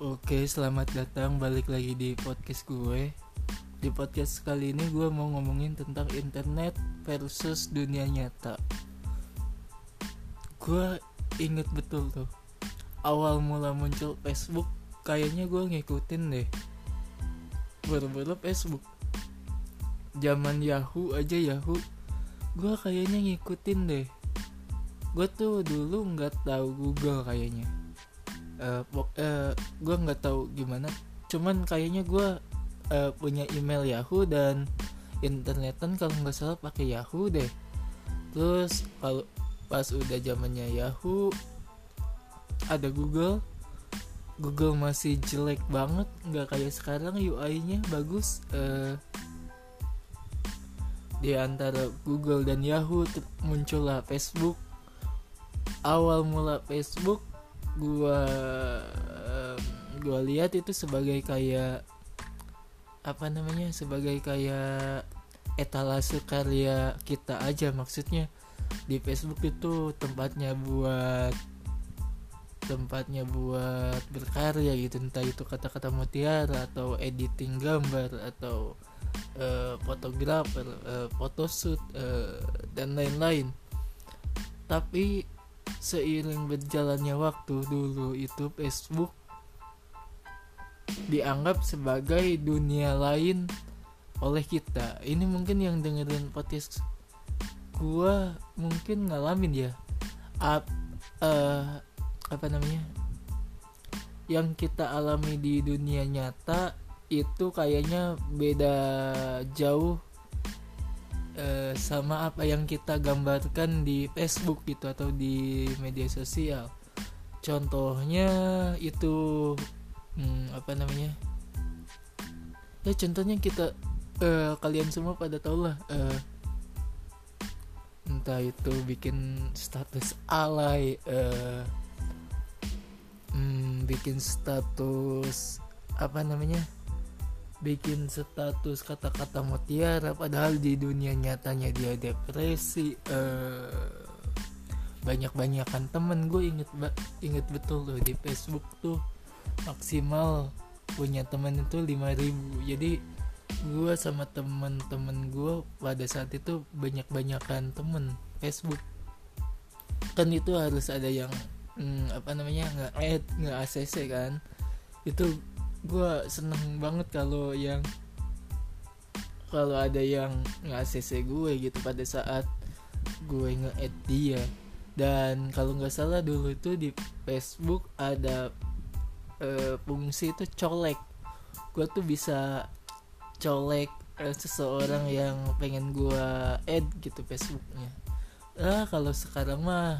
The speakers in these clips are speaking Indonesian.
Oke, selamat datang balik lagi di podcast gue. Di podcast kali ini gue mau ngomongin tentang internet versus dunia nyata. Gue inget betul tuh, awal mula muncul Facebook, kayaknya gue ngikutin deh. Baru-baru Facebook. Zaman Yahoo aja Yahoo, gue kayaknya ngikutin deh. Gue tuh dulu nggak tahu Google kayaknya uh, uh, gue nggak tahu gimana. Cuman kayaknya gue uh, punya email Yahoo dan internetan kalau nggak salah pakai Yahoo deh. Terus kalau pas udah zamannya Yahoo ada Google. Google masih jelek banget nggak kayak sekarang UI-nya bagus. Uh, di antara Google dan Yahoo muncullah Facebook. Awal mula Facebook gua gua lihat itu sebagai kayak apa namanya sebagai kayak etalase karya kita aja. Maksudnya di Facebook itu tempatnya buat tempatnya buat berkarya gitu. Entah itu kata-kata mutiara atau editing gambar atau uh, fotografer uh, photoshoot uh, dan lain-lain. Tapi seiring berjalannya waktu dulu itu Facebook dianggap sebagai dunia lain oleh kita. Ini mungkin yang dengerin podcast gua mungkin ngalamin ya. Ap, uh, apa namanya? Yang kita alami di dunia nyata itu kayaknya beda jauh uh, sama apa yang kita gambarkan di Facebook gitu atau di media sosial. Contohnya itu hmm, apa namanya? Ya contohnya kita uh, kalian semua pada tahu lah uh, entah itu bikin status alay uh, hmm, bikin status apa namanya bikin status kata-kata mutiara padahal di dunia nyatanya dia depresi uh, banyak-banyakan temen. Gue inget inget betul tuh di Facebook tuh maksimal punya temen itu 5000 jadi gue sama temen-temen gue pada saat itu banyak-banyakan temen Facebook. Kan itu harus ada yang hmm, apa namanya nggak add nggak ACC kan. Itu gue seneng banget kalau yang kalau ada yang nge-ACC gue gitu pada saat gue nge-add dia. Dan kalau nggak salah dulu itu di Facebook ada uh, fungsi itu colek. Gue tuh bisa colek uh, seseorang yang pengen gue add gitu Facebooknya. Ah kalau sekarang mah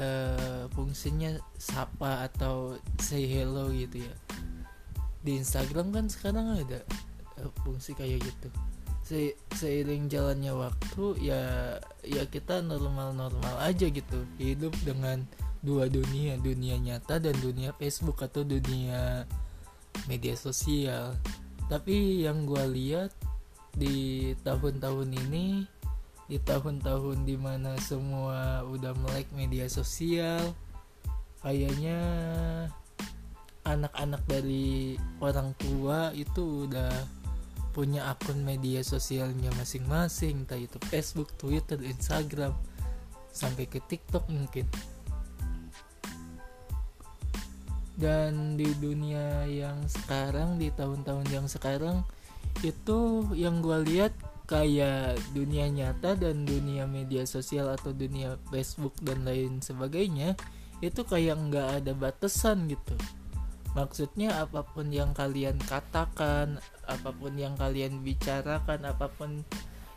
uh, fungsinya sapa atau say hello gitu ya di Instagram kan sekarang ada uh, fungsi kayak gitu. Se seiring jalannya waktu ya ya kita normal-normal aja gitu. Hidup dengan dua dunia dunia nyata dan dunia Facebook atau dunia media sosial. Tapi yang gue lihat di tahun-tahun ini di tahun-tahun di mana semua udah melek media sosial kayaknya anak-anak dari orang tua itu udah punya akun media sosialnya masing-masing entah itu Facebook, Twitter, Instagram sampai ke TikTok mungkin. Dan di dunia yang sekarang di tahun-tahun yang sekarang itu yang gue lihat kayak dunia nyata dan dunia media sosial atau dunia Facebook dan lain sebagainya itu kayak nggak ada batasan gitu maksudnya apa pun yang kalian katakan apa pun yang kalian bicarakan apa pun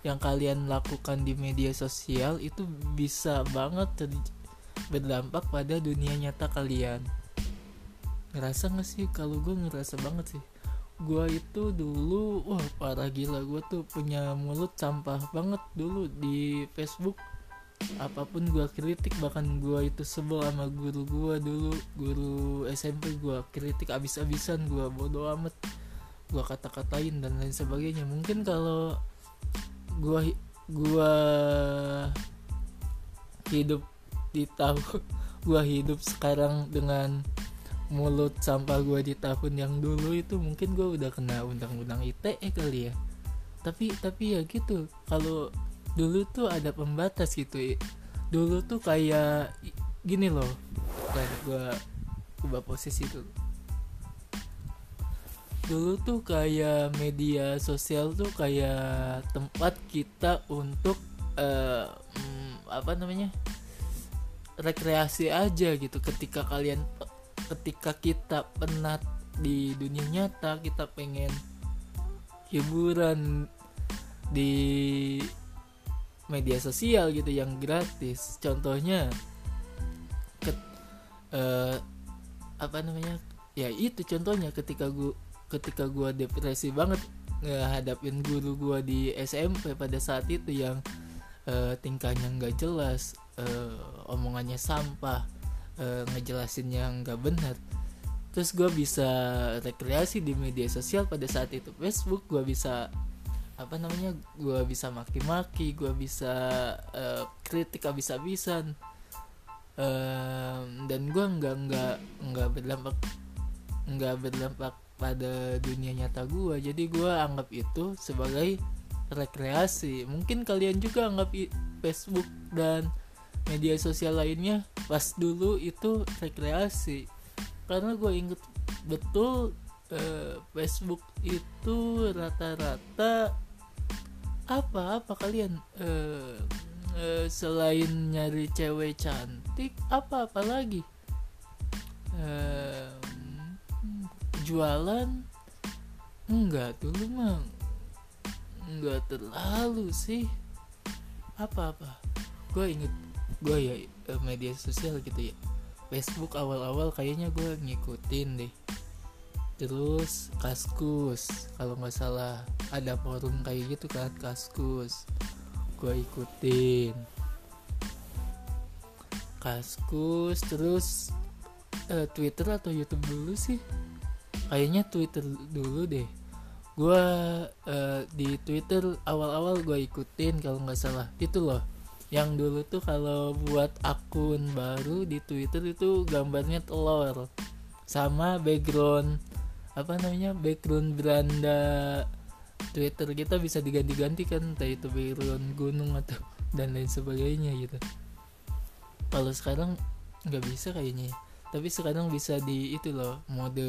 yang kalian lakukan di media sosial itu bisa banget berdampak pada dunia nyata kalian. Ngerasa gak sih? Kalau gue ngerasa banget sih. Gue itu dulu wah parah gila. Gue tuh punya mulut sampah banget dulu di Facebook apa pun gue kritik bahkan gue itu sebel sama guru gue dulu guru SMP gue kritik abis-abisan gue bodoh amat gue kata-katain dan lain sebagainya. Mungkin kalau gue gue hidup di tahun gue hidup sekarang dengan mulut sampah gue di tahun yang dulu itu mungkin gue udah kena undang-undang ITE kali ya. Tapi tapi ya gitu kalau dulu tuh ada pembatas gitu dulu tuh kayak gini loh kayak gue ubah posisi tuh. Dulu tuh kayak media sosial tuh kayak tempat kita untuk uh, apa namanya rekreasi aja gitu. Ketika kalian ketika kita penat di dunia nyata kita pengen hiburan di media sosial gitu yang gratis. Contohnya ke, uh, apa namanya? Ya itu contohnya ketika gua ketika gua depresi banget ngehadapin guru gua di SMP pada saat itu yang uh, tingkahnya nggak jelas uh, omongannya sampah uh, ngejelasinnya nggak benar. Terus gue bisa rekreasi di media sosial pada saat itu. Facebook gue bisa apa namanya gue bisa maki-maki gue bisa uh, kritik habis-habisan. Uh, dan gue nggak nggak nggak berdampak nggak berdampak pada dunia nyata gue jadi gue anggap itu sebagai rekreasi. Mungkin kalian juga anggap Facebook dan media sosial lainnya pas dulu itu rekreasi. Karena gue inget betul uh, Facebook itu rata-rata apa apa kalian? Uh, uh, selain nyari cewek cantik apa apa lagi? Uh, jualan? Enggak dulu mah enggak terlalu sih. Apa apa? Gue inget gue ya media sosial gitu ya. Facebook awal-awal kayaknya gue ngikutin deh. Terus kaskus kalau nggak salah ada forum kayak gitu kan kaskus. Gue ikutin. Kaskus terus uh, twitter atau youtube dulu sih? Kayaknya twitter dulu deh. Gue uh, di twitter awal-awal gue ikutin kalau nggak salah. Itu loh. Yang dulu tuh kalau buat akun baru di twitter itu gambarnya telur. Sama background apa namanya background beranda Twitter kita bisa diganti-ganti kan entah itu background gunung atau dan lain sebagainya gitu. Kalau sekarang nggak bisa kayaknya. Tapi sekarang bisa di itu loh mode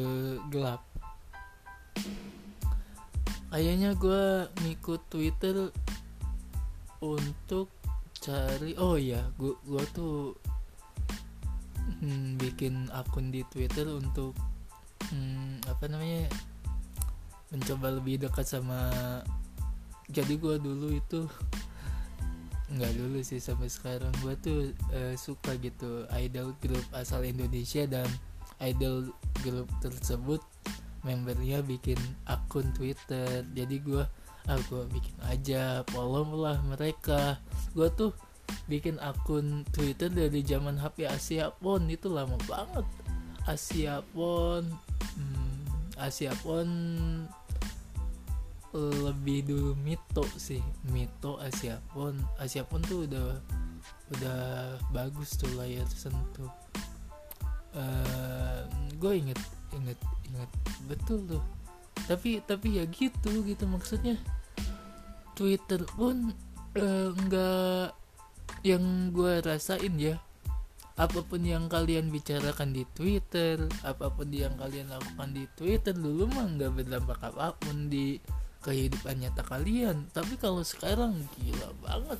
gelap. Kayaknya gue ngikut Twitter untuk cari oh ya gue gue tuh hmm, bikin akun di Twitter untuk hmm, apa namanya mencoba lebih dekat sama jadi gue dulu itu nggak dulu sih sampai sekarang. Gue tuh uh, suka gitu idol grup asal Indonesia dan idol grup tersebut membernya bikin akun Twitter. Jadi gue ah bikin aja follow lah mereka. Gue tuh bikin akun Twitter dari zaman HP Asia pun itu lama banget. Asia pun hmm, Asia pun lebih dulu Mito sih. Mito Asia pun Asia pun tuh udah udah bagus tuh layar sentuh. Uh, gue inget inget inget betul tuh. Tapi tapi ya gitu gitu maksudnya. Twitter pun enggak uh, yang gue rasain ya. Apa pun yang kalian bicarakan di Twitter, apa pun yang kalian lakukan di Twitter dulu mah nggak berdampak apa pun di kehidupan nyata kalian. Tapi kalau sekarang gila banget.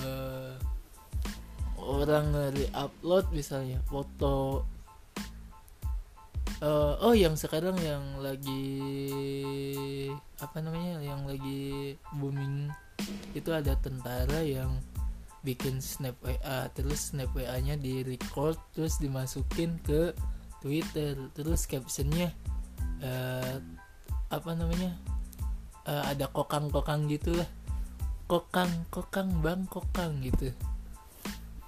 Uh, orang nge-upload misalnya foto. Uh, oh yang sekarang yang lagi apa namanya yang lagi booming itu ada tentara yang bikin snap WA terus snap WA nya di record terus dimasukin ke Twitter. Terus captionnya uh, apa namanya uh, ada kokang-kokang gitu lah kokang kokang bang kokang gitu.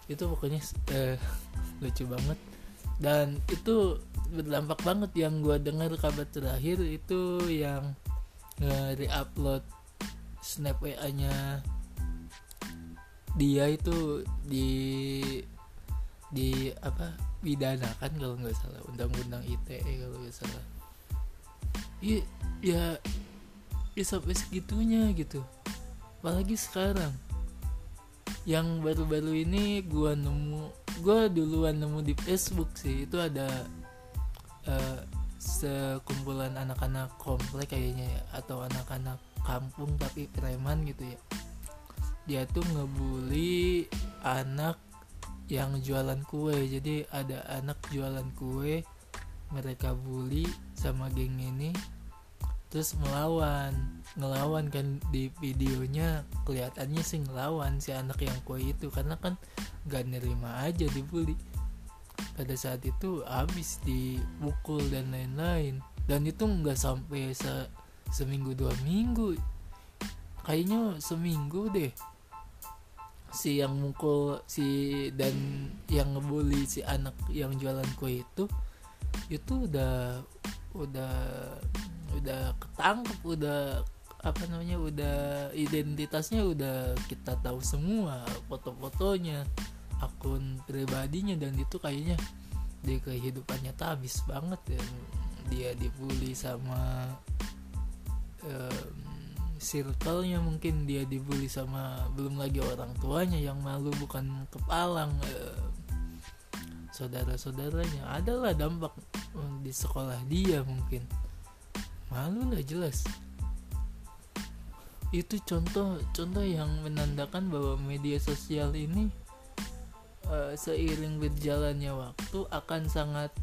Itu pokoknya uh, lucu banget. Dan itu berdampak banget yang gue dengar kabar terakhir itu yang nge-reupload snap WA nya dia itu di di apa pidana kan kalau nggak salah undang-undang ITE kalau nggak salah. Iya ya ya sampai segitunya gitu. Apalagi sekarang. Yang baru-baru ini gua nemu gua duluan nemu di Facebook sih. Itu ada uh, sekumpulan anak-anak komplek kayaknya ya. Atau anak-anak kampung tapi preman gitu ya. Dia tuh ngebully anak yang jualan kue. Jadi ada anak jualan kue mereka bully sama geng ini terus melawan. Ngelawan kan di videonya kelihatannya sih ngelawan si anak yang kue itu. Karena kan gak nerima aja dibully. Pada saat itu habis dipukul dan lain-lain. Dan itu nggak sampai se seminggu dua minggu. Kayaknya seminggu deh. Si yang mukul si dan yang ngebully si anak yang jualan kue itu itu udah udah udah ketangkep udah apa namanya udah identitasnya udah kita tahu semua foto-fotonya akun pribadinya dan itu kayaknya di kehidupannya habis banget ya. Dia dibully sama um, circle-nya mungkin dia dibully sama belum lagi orang tuanya yang malu bukan kepalang eh, saudara-saudaranya. Adalah dampak di sekolah dia mungkin malu lah jelas. Itu contoh contoh yang menandakan bahwa media sosial ini uh, seiring berjalannya waktu akan sangat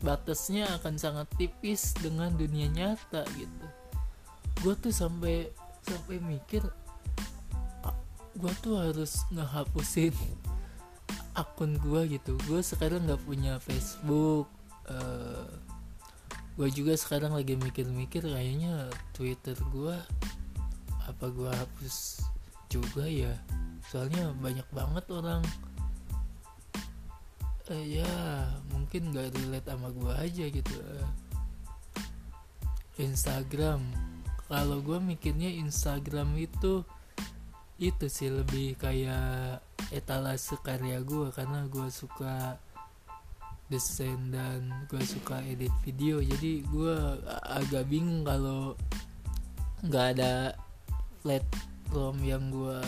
batasnya akan sangat tipis dengan dunia nyata gitu. Gue tuh sampai sampai mikir gue tuh harus ngehapusin akun gue gitu. Gue sekarang nggak punya Facebook uh, gue juga sekarang lagi mikir-mikir kayaknya Twitter gue apa gue hapus juga ya? Soalnya banyak banget orang uh, ya mungkin gak relate sama gue aja gitu. Instagram kalau gue mikirnya Instagram itu itu sih lebih kayak etalase karya gue karena gue suka desain dan gue suka edit video. Jadi gue agak bingung kalau nggak ada platform yang gue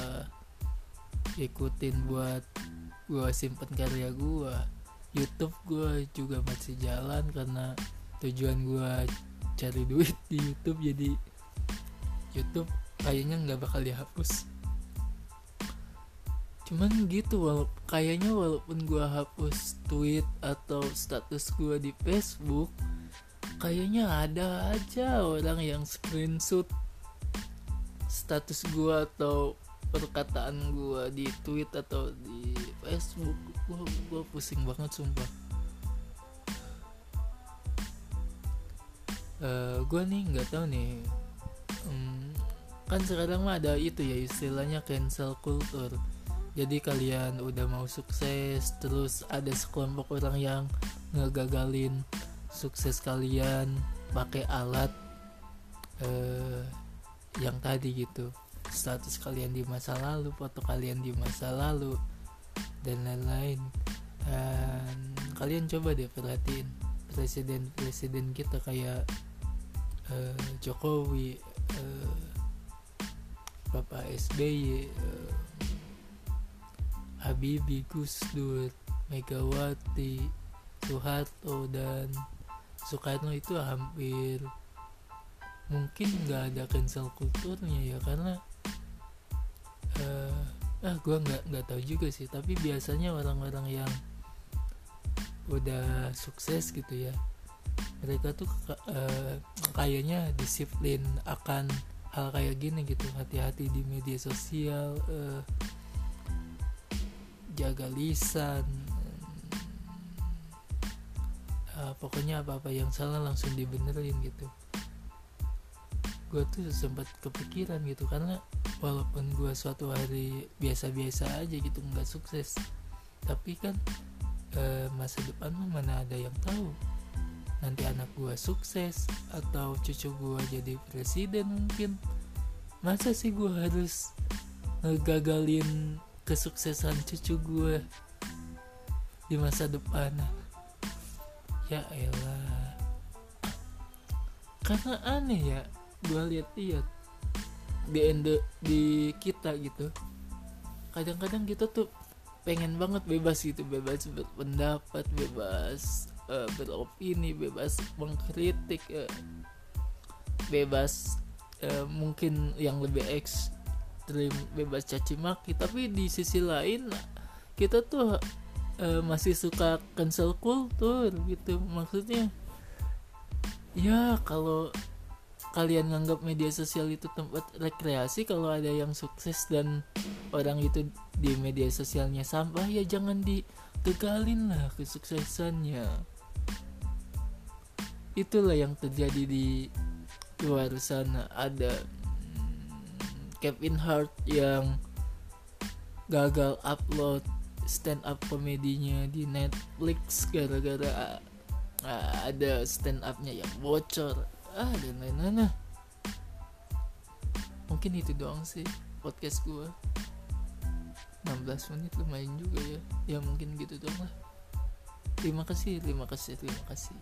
ikutin buat gue simpen karya gue YouTube gue juga masih jalan karena tujuan gue cari duit di YouTube. Jadi YouTube kayaknya nggak bakal dihapus cuman gitu walaupun kayaknya walaupun gue hapus tweet atau status gue di Facebook kayaknya ada aja orang yang screenshot status gue atau perkataan gue di tweet atau di Facebook. Gue gue pusing banget sumpah. Uh, eh, gue nih nggak tahu nih hmm, kan sekarang mah ada itu ya istilahnya cancel culture jadi kalian udah mau sukses terus ada sekelompok orang yang ngegagalin sukses kalian pakai alat eh, yang tadi gitu. Status kalian di masa lalu foto kalian di masa lalu dan lain-lain. Dan kalian coba deh perhatiin presiden-presiden kita kayak uh, Jokowi uh, Bapak SBY uh, Habibie Gus Dur Megawati Soeharto dan Soekarno itu hampir mungkin nggak ada cancel kulturnya ya karena uh, ah gue nggak nggak tahu juga sih. Tapi biasanya orang-orang yang udah sukses gitu ya mereka tuh uh, kayaknya disiplin akan hal kayak gini gitu. Hati-hati di media sosial uh, jaga lisan. Uh, pokoknya apa-apa yang salah langsung dibenerin gitu. Gue tuh sempat kepikiran gitu karena walaupun gue suatu hari biasa-biasa aja gitu nggak sukses tapi kan uh, masa depan mana ada yang tahu. Nanti anak gue sukses atau cucu gue jadi presiden mungkin masa sih gue harus ngegagalin kesuksesan cucu gue di masa depan. Ya elah. Karena aneh ya gue lihat-lihat di ende di kita gitu kadang-kadang kita tuh pengen banget bebas gitu bebas berpendapat bebas uh, beropini bebas mengkritik uh, bebas uh, mungkin yang lebih ekstrim bebas caci maki tapi di sisi lain kita tuh uh, masih suka cancel culture gitu. Maksudnya ya kalau kalian nganggap media sosial itu tempat rekreasi kalau ada yang sukses dan orang itu di media sosialnya sampah ya jangan ditegalin lah kesuksesannya. Itulah yang terjadi di luar sana. Ada Kevin Hart yang gagal upload stand up komedinya di Netflix gara-gara uh, ada stand upnya yang bocor. Ah dan lain-lain mungkin itu doang sih podcast gue 16 menit lumayan juga ya. Ya mungkin gitu doang lah. Terima kasih terima kasih terima kasih